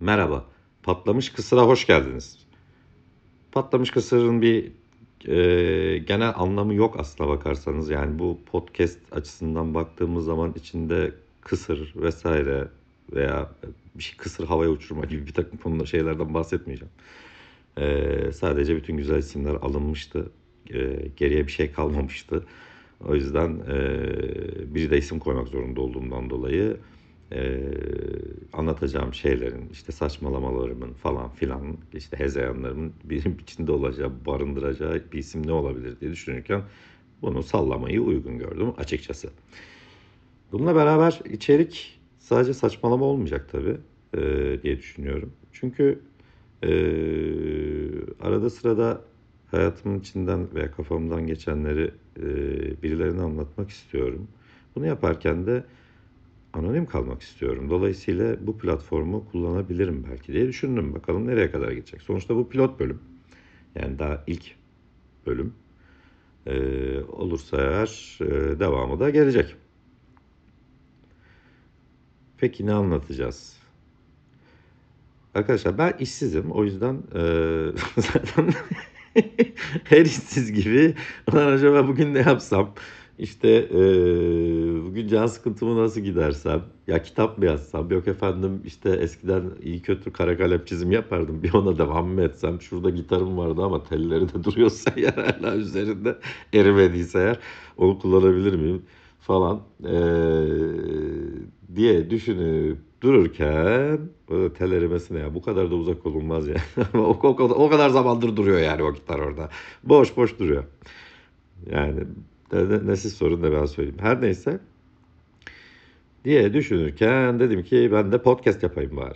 Merhaba, Patlamış Kısır'a hoş geldiniz. Patlamış Kısır'ın bir e, genel anlamı yok aslına bakarsanız. Yani bu podcast açısından baktığımız zaman içinde kısır vesaire veya bir şey kısır havaya uçurma gibi bir takım konuda şeylerden bahsetmeyeceğim. E, sadece bütün güzel isimler alınmıştı. E, geriye bir şey kalmamıştı. O yüzden e, bir de isim koymak zorunda olduğumdan dolayı e, anlatacağım şeylerin işte saçmalamalarımın falan filan işte hezeyanlarımın bir içinde olacağı barındıracağı bir isim ne olabilir diye düşünürken bunu sallamayı uygun gördüm açıkçası. Bununla beraber içerik sadece saçmalama olmayacak tabii e, diye düşünüyorum. Çünkü e, arada sırada hayatımın içinden veya kafamdan geçenleri e, birilerine anlatmak istiyorum. Bunu yaparken de anonim kalmak istiyorum. Dolayısıyla bu platformu kullanabilirim belki diye düşündüm. Bakalım nereye kadar gidecek. Sonuçta bu pilot bölüm. Yani daha ilk bölüm. Ee, olursa eğer e, devamı da gelecek. Peki ne anlatacağız? Arkadaşlar ben işsizim. O yüzden e, zaten her işsiz gibi "Ulan acaba bugün ne yapsam? İşte e, bugün can sıkıntımı nasıl gidersem? Ya kitap mı yazsam? Yok efendim işte eskiden iyi kötü kara kalem çizim yapardım. Bir ona devam mı etsem? Şurada gitarım vardı ama telleri de duruyorsa eğer hala üzerinde erimediyse eğer onu kullanabilir miyim? Falan e, diye düşünüp dururken tel erimesi ne ya bu kadar da uzak olunmaz yani. Ama o, o, o kadar zamandır duruyor yani o gitar orada. Boş boş duruyor. Yani ne, sorun ne ben söyleyeyim. Her neyse diye düşünürken dedim ki ben de podcast yapayım bari.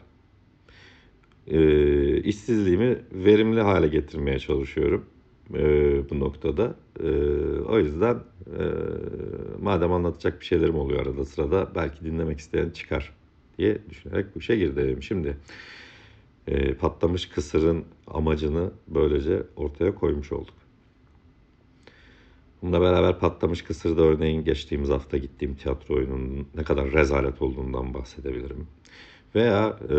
Ee, işsizliğimi verimli hale getirmeye çalışıyorum e, bu noktada. E, o yüzden e, madem anlatacak bir şeylerim oluyor arada sırada belki dinlemek isteyen çıkar diye düşünerek bu işe girdim. Şimdi e, patlamış kısırın amacını böylece ortaya koymuş olduk. Bununla beraber patlamış kısırda örneğin geçtiğimiz hafta gittiğim tiyatro oyununun ne kadar rezalet olduğundan bahsedebilirim. Veya e,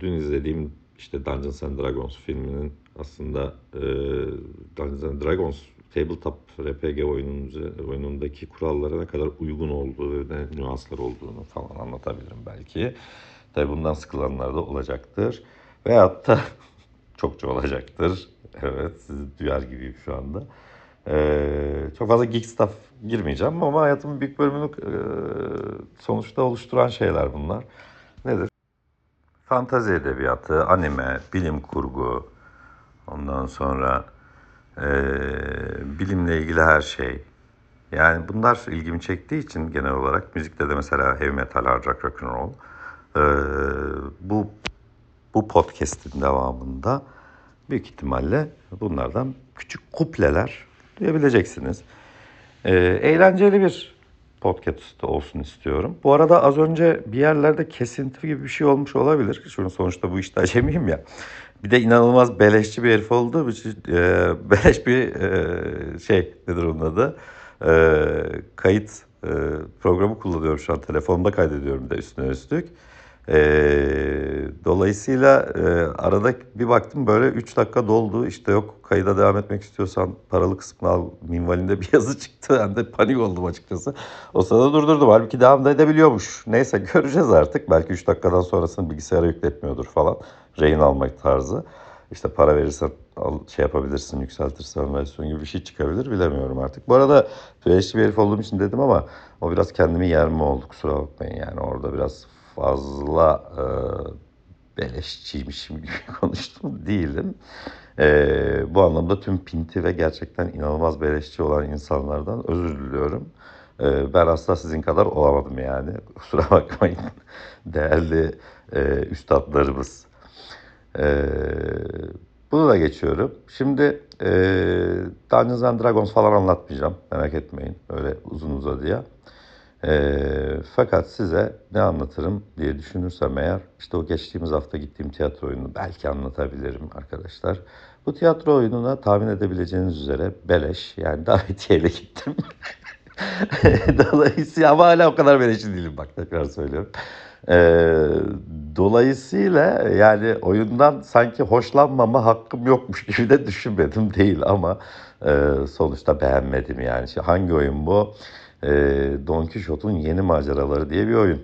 dün izlediğim işte Dungeons and Dragons filminin aslında e, Dungeons and Dragons tabletop RPG oyunun, oyunundaki kurallara ne kadar uygun olduğu ve ne nüanslar olduğunu falan anlatabilirim belki. Tabi bundan sıkılanlar da olacaktır. Veyahut da çokça olacaktır. Evet sizi duyar gibiyim şu anda. Ee, çok fazla geek stuff girmeyeceğim ama hayatımın büyük bölümünü e, sonuçta oluşturan şeyler bunlar. Nedir? Fantazi edebiyatı, anime, bilim kurgu, ondan sonra e, bilimle ilgili her şey. Yani bunlar ilgimi çektiği için genel olarak müzikte de mesela heavy metal, hard rock, rock and roll. E, bu bu podcast'in devamında büyük ihtimalle bunlardan küçük kupleler duyabileceksiniz. E, eğlenceli bir podcast olsun istiyorum. Bu arada az önce bir yerlerde kesinti gibi bir şey olmuş olabilir. Çünkü sonuçta bu işte acemiyim ya. Bir de inanılmaz beleşçi bir herif için e, beleş bir e, şey nedir onun adı? E, kayıt e, programı kullanıyorum şu an. Telefonumda kaydediyorum da üstüne üstlük. E, dolayısıyla e, arada bir baktım böyle 3 dakika doldu. İşte yok kayıda devam etmek istiyorsan paralı kısmını al minvalinde bir yazı çıktı. Ben de panik oldum açıkçası. O sırada durdurdum. Halbuki devam da edebiliyormuş. Neyse göreceğiz artık. Belki 3 dakikadan sonrasını bilgisayara yükletmiyordur falan. Rehin almak tarzı. İşte para verirsen al, şey yapabilirsin, yükseltirsen versiyon gibi bir şey çıkabilir bilemiyorum artık. Bu arada PhD bir herif olduğum için dedim ama o biraz kendimi yer mi oldu kusura bakmayın yani orada biraz fazla e, beleşçiymişim gibi konuştum değilim. E, bu anlamda tüm pinti ve gerçekten inanılmaz beleşçi olan insanlardan özür diliyorum. E, ben asla sizin kadar olamadım yani. Kusura bakmayın değerli e, üstadlarımız. E, bunu da geçiyorum. Şimdi e, Dungeons and Dragons falan anlatmayacağım. Merak etmeyin. Öyle uzun uzadıya. E, fakat size ne anlatırım diye düşünürsem eğer işte o geçtiğimiz hafta gittiğim tiyatro oyununu belki anlatabilirim arkadaşlar. Bu tiyatro oyununa tahmin edebileceğiniz üzere beleş yani davetiyeyle gittim. Dolayısıyla ama hala o kadar beleşi değilim bak tekrar söylüyorum. Ee, dolayısıyla yani oyundan sanki hoşlanmama hakkım yokmuş gibi de düşünmedim değil ama e, sonuçta beğenmedim yani. Şimdi hangi oyun bu? E, Don Quixote'un Yeni Maceraları diye bir oyun.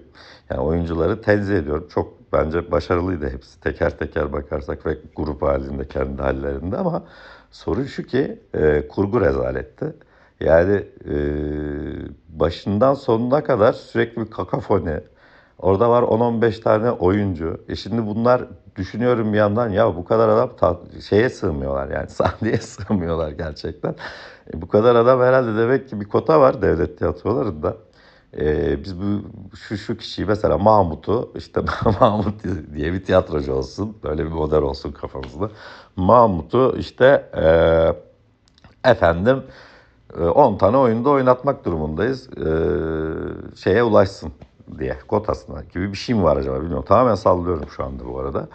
Yani oyuncuları tenzih ediyorum. Çok bence başarılıydı hepsi. Teker teker bakarsak ve grup halinde kendi hallerinde ama sorun şu ki e, kurgu rezaletti. Yani e, başından sonuna kadar sürekli bir kakafoni. Orada var 10-15 tane oyuncu. E şimdi bunlar düşünüyorum bir yandan ya bu kadar adam ta- şeye sığmıyorlar yani sahneye sığmıyorlar gerçekten. E, bu kadar adam herhalde demek ki bir kota var devlet tiyatrolarında. E, biz bu şu şu kişiyi mesela Mahmut'u işte Mahmut diye bir tiyatrocu olsun. Böyle bir model olsun kafamızda. Mahmut'u işte e, efendim e, 10 tane oyunda oynatmak durumundayız. E, şeye ulaşsın diye kotasına gibi bir şey mi var acaba bilmiyorum. Tamamen sallıyorum şu anda bu arada.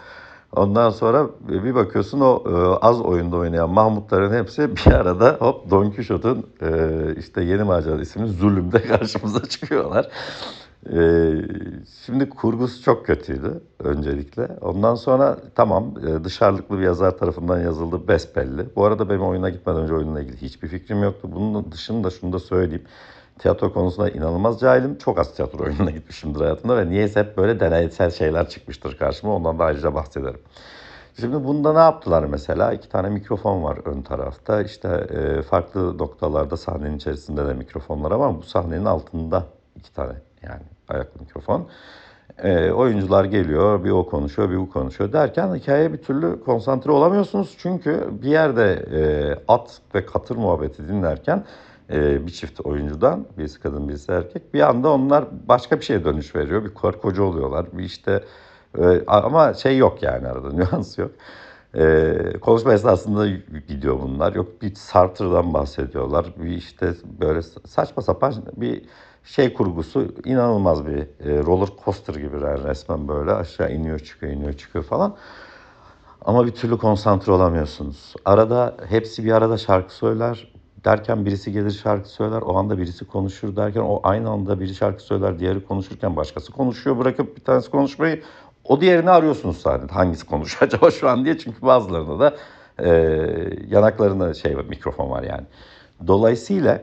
Ondan sonra bir bakıyorsun o e, az oyunda oynayan Mahmutların hepsi bir arada hop Don Quixote'un e, işte Yeni Macera isimli zulümde karşımıza çıkıyorlar. E, şimdi kurgusu çok kötüydü öncelikle. Ondan sonra tamam dışarılıklı bir yazar tarafından yazıldı besbelli. Bu arada benim oyuna gitmeden önce oyunla ilgili hiçbir fikrim yoktu. Bunun dışında şunu da söyleyeyim. Tiyatro konusunda inanılmaz cahilim. Çok az tiyatro oyununa gitmişimdir hayatımda ve niyeyse hep böyle deneysel şeyler çıkmıştır karşıma. Ondan da ayrıca bahsederim. Şimdi bunda ne yaptılar mesela? İki tane mikrofon var ön tarafta. İşte e, farklı noktalarda sahnenin içerisinde de mikrofonlar ama bu sahnenin altında iki tane yani ayaklı mikrofon. E, oyuncular geliyor, bir o konuşuyor, bir bu konuşuyor derken hikayeye bir türlü konsantre olamıyorsunuz. Çünkü bir yerde e, at ve katır muhabbeti dinlerken bir çift oyuncudan, birisi kadın birisi erkek bir anda onlar başka bir şeye dönüş veriyor. Bir karı koca oluyorlar. Bir işte e, ama şey yok yani arada nüans yok. E, konuşma esnasında gidiyor bunlar. Yok bir Sartre'dan bahsediyorlar. Bir işte böyle saçma sapan bir şey kurgusu inanılmaz bir e, roller coaster gibi yani resmen böyle aşağı iniyor çıkıyor iniyor çıkıyor falan. Ama bir türlü konsantre olamıyorsunuz. Arada hepsi bir arada şarkı söyler derken birisi gelir şarkı söyler. O anda birisi konuşur derken o aynı anda biri şarkı söyler. Diğeri konuşurken başkası konuşuyor. Bırakıp bir tanesi konuşmayı o diğerini arıyorsunuz sahnede. Hangisi konuşuyor acaba şu an diye. Çünkü bazılarında da e, yanaklarında şey mikrofon var yani. Dolayısıyla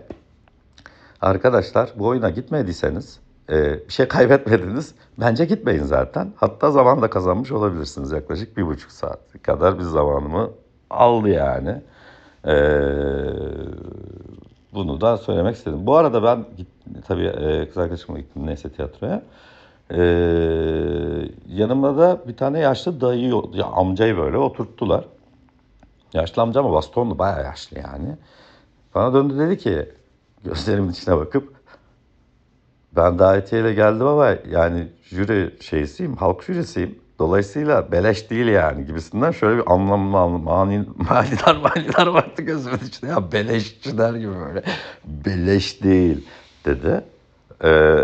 arkadaşlar bu oyuna gitmediyseniz e, bir şey kaybetmediniz. Bence gitmeyin zaten. Hatta zaman da kazanmış olabilirsiniz. Yaklaşık bir buçuk saat kadar bir zamanımı aldı yani. Ee, bunu da söylemek istedim. Bu arada ben tabii e, kız arkadaşımla gittim neyse tiyatroya. Ee, yanımda da bir tane yaşlı dayı, ya amcayı böyle oturttular. Yaşlı amca ama bastonlu bayağı yaşlı yani. Bana döndü dedi ki gözlerimin içine bakıp ben davetiyeyle geldim ama yani jüri şeysiyim, halk jürisiyim. Dolayısıyla beleş değil yani gibisinden şöyle bir anlamlı anlamlı mani, manidar manidar baktı gözümün içine ya beleşçiler gibi böyle. Beleş değil dedi. Ee,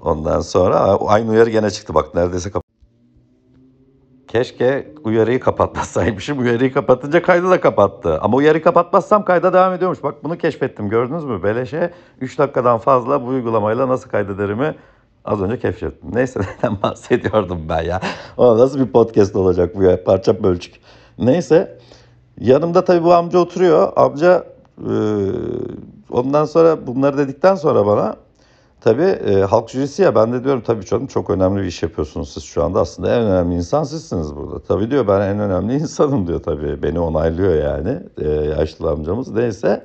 ondan sonra aynı uyarı gene çıktı bak neredeyse kap Keşke uyarıyı kapatmasaymışım. Uyarıyı kapatınca kaydı da kapattı. Ama uyarıyı kapatmazsam kayda devam ediyormuş. Bak bunu keşfettim gördünüz mü? Beleşe 3 dakikadan fazla bu uygulamayla nasıl kaydederimi Az önce keşfettim. Neyse neden bahsediyordum ben ya. O nasıl bir podcast olacak bu ya parça bölçük. Neyse yanımda tabii bu amca oturuyor. Amca e, ondan sonra bunları dedikten sonra bana tabii e, halk jürisi ya ben de diyorum tabii canım çok önemli bir iş yapıyorsunuz siz şu anda. Aslında en önemli insan sizsiniz burada. Tabii diyor ben en önemli insanım diyor tabii. Beni onaylıyor yani e, yaşlı amcamız. Neyse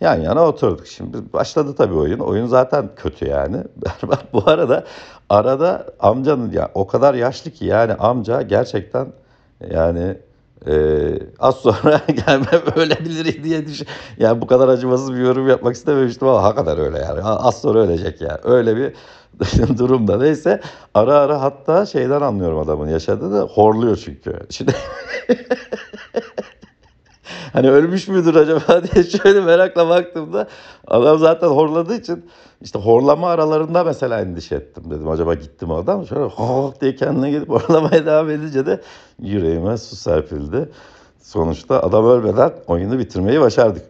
Yan yana oturduk. Şimdi başladı tabii oyun. Oyun zaten kötü yani. Berbat. Bu arada arada amcanın ya o kadar yaşlı ki yani amca gerçekten yani e, az sonra gelmem ölebilir diye düşün. Yani bu kadar acımasız bir yorum yapmak istememiştim ama hakikaten öyle yani. Az sonra ölecek yani. Öyle bir durumda. Neyse ara ara hatta şeyden anlıyorum adamın yaşadığını. Horluyor çünkü. Şimdi hani ölmüş müdür acaba diye şöyle merakla baktığımda adam zaten horladığı için işte horlama aralarında mesela endişe ettim dedim. Acaba gitti mi adam? Şöyle ho diye kendine gidip horlamaya devam edince de yüreğime su serpildi. Sonuçta adam ölmeden oyunu bitirmeyi başardık.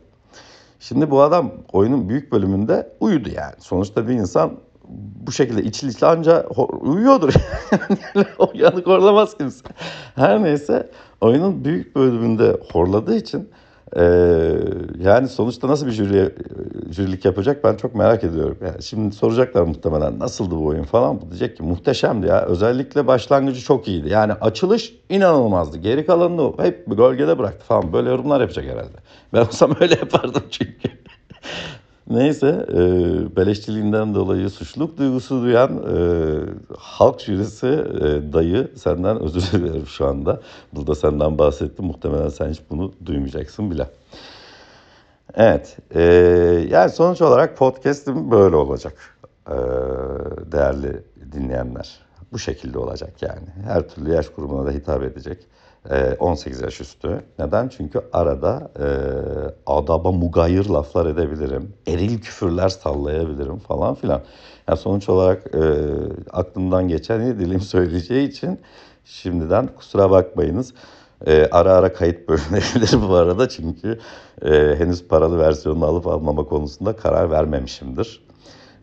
Şimdi bu adam oyunun büyük bölümünde uyudu yani. Sonuçta bir insan bu şekilde içli içli anca uyuyordur. Yani o yanık horlamaz kimse. Her neyse oyunun büyük bölümünde horladığı için eee, yani sonuçta nasıl bir jüriye, jürilik yapacak ben çok merak ediyorum. Yani şimdi soracaklar muhtemelen nasıldı bu oyun falan. Bu diyecek ki muhteşemdi ya. Özellikle başlangıcı çok iyiydi. Yani açılış inanılmazdı. Geri kalanını hep gölgede bıraktı falan. Böyle yorumlar yapacak herhalde. Ben olsam öyle yapardım çünkü. Neyse, e, beleşçiliğinden dolayı suçluluk duygusu duyan e, halk jürisi e, dayı senden özür dilerim şu anda. Burada senden bahsettim. Muhtemelen sen hiç bunu duymayacaksın bile. Evet, e, yani sonuç olarak podcast'im böyle olacak e, değerli dinleyenler. Bu şekilde olacak yani. Her türlü yaş grubuna da hitap edecek. E, 18 yaş üstü. Neden? Çünkü arada e, adaba mugayir laflar edebilirim. Eril küfürler sallayabilirim falan filan. Yani sonuç olarak e, aklımdan geçeni dilim söyleyeceği için şimdiden kusura bakmayınız. E, ara ara kayıt bölünebilir bu arada çünkü e, henüz paralı versiyonunu alıp almama konusunda karar vermemişimdir.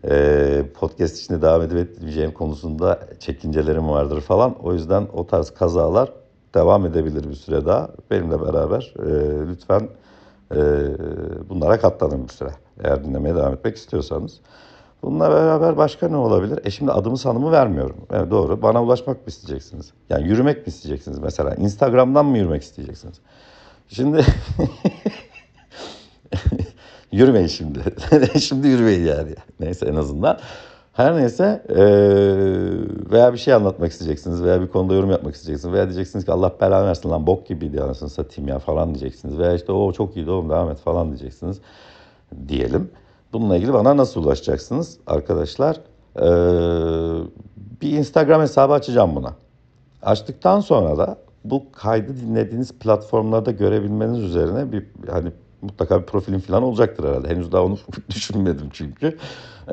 E, podcast içinde devam edip etmeyeceğim konusunda çekincelerim vardır falan. O yüzden o tarz kazalar devam edebilir bir süre daha. Benimle beraber e, lütfen e, bunlara katlanın bir süre. Eğer dinlemeye devam etmek istiyorsanız. Bununla beraber başka ne olabilir? E şimdi adımı sanımı vermiyorum. Evet doğru. Bana ulaşmak mı isteyeceksiniz? Yani yürümek mi isteyeceksiniz mesela? Instagram'dan mı yürümek isteyeceksiniz? Şimdi yürümeyin şimdi. şimdi yürümeyin yani. Neyse en azından. Her neyse eee, veya bir şey anlatmak isteyeceksiniz veya bir konuda yorum yapmak isteyeceksiniz veya diyeceksiniz ki Allah belanı versin lan bok gibiydi anasını satayım ya falan diyeceksiniz veya işte o çok iyiydi oğlum devam et falan diyeceksiniz diyelim. Bununla ilgili bana nasıl ulaşacaksınız arkadaşlar? Eee, bir Instagram hesabı açacağım buna. Açtıktan sonra da bu kaydı dinlediğiniz platformlarda görebilmeniz üzerine bir hani mutlaka bir profilim falan olacaktır herhalde. Henüz daha onu düşünmedim çünkü.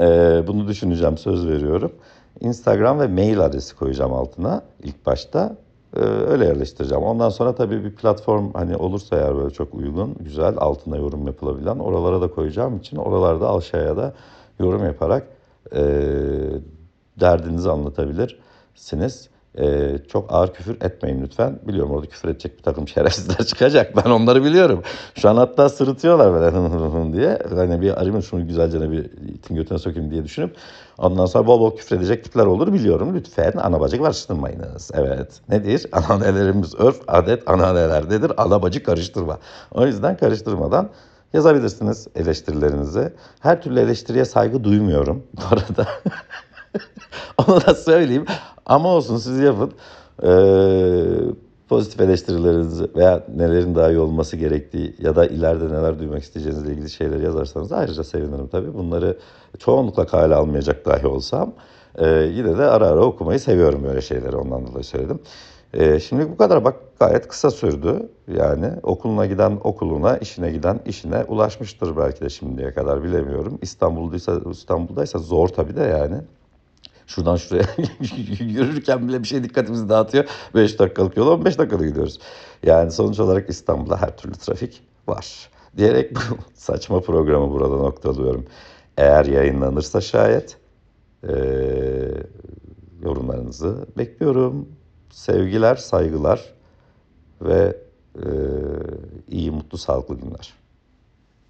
Ee, bunu düşüneceğim söz veriyorum. Instagram ve mail adresi koyacağım altına ilk başta. Ee, öyle yerleştireceğim. Ondan sonra tabii bir platform hani olursa eğer böyle çok uygun, güzel, altına yorum yapılabilen oralara da koyacağım için oralarda aşağıya da yorum yaparak e, derdinizi anlatabilirsiniz. Ee, çok ağır küfür etmeyin lütfen. Biliyorum orada küfür edecek bir takım şerefsizler çıkacak. Ben onları biliyorum. Şu an hatta sırıtıyorlar böyle diye. Hani bir arayayım şunu güzelce bir itin götüne sokayım diye düşünüp ondan sonra bol bol küfür edecek tipler olur biliyorum. Lütfen ana bacı karıştırmayınız. Evet. Nedir? Ananelerimiz örf, adet ananelerdedir. Ana bacı karıştırma. O yüzden karıştırmadan yazabilirsiniz eleştirilerinizi. Her türlü eleştiriye saygı duymuyorum bu arada. Onu da söyleyeyim. Ama olsun siz yapın. Ee, pozitif eleştirilerinizi veya nelerin daha iyi olması gerektiği ya da ileride neler duymak isteyeceğinizle ilgili şeyler yazarsanız ayrıca sevinirim tabii. Bunları çoğunlukla kale almayacak dahi olsam e, yine de ara ara okumayı seviyorum böyle şeyleri ondan dolayı söyledim. E, şimdi bu kadar bak gayet kısa sürdü. Yani okuluna giden okuluna, işine giden işine ulaşmıştır belki de şimdiye kadar bilemiyorum. İstanbul'daysa İstanbul'daysa zor tabii de yani. Şuradan şuraya yürürken bile bir şey dikkatimizi dağıtıyor. 5 dakikalık yola 15 dakikada gidiyoruz. Yani sonuç olarak İstanbul'da her türlü trafik var. Diyerek bu saçma programı burada noktalıyorum. Eğer yayınlanırsa şayet eee, yorumlarınızı bekliyorum. Sevgiler, saygılar ve eee, iyi, mutlu, sağlıklı günler.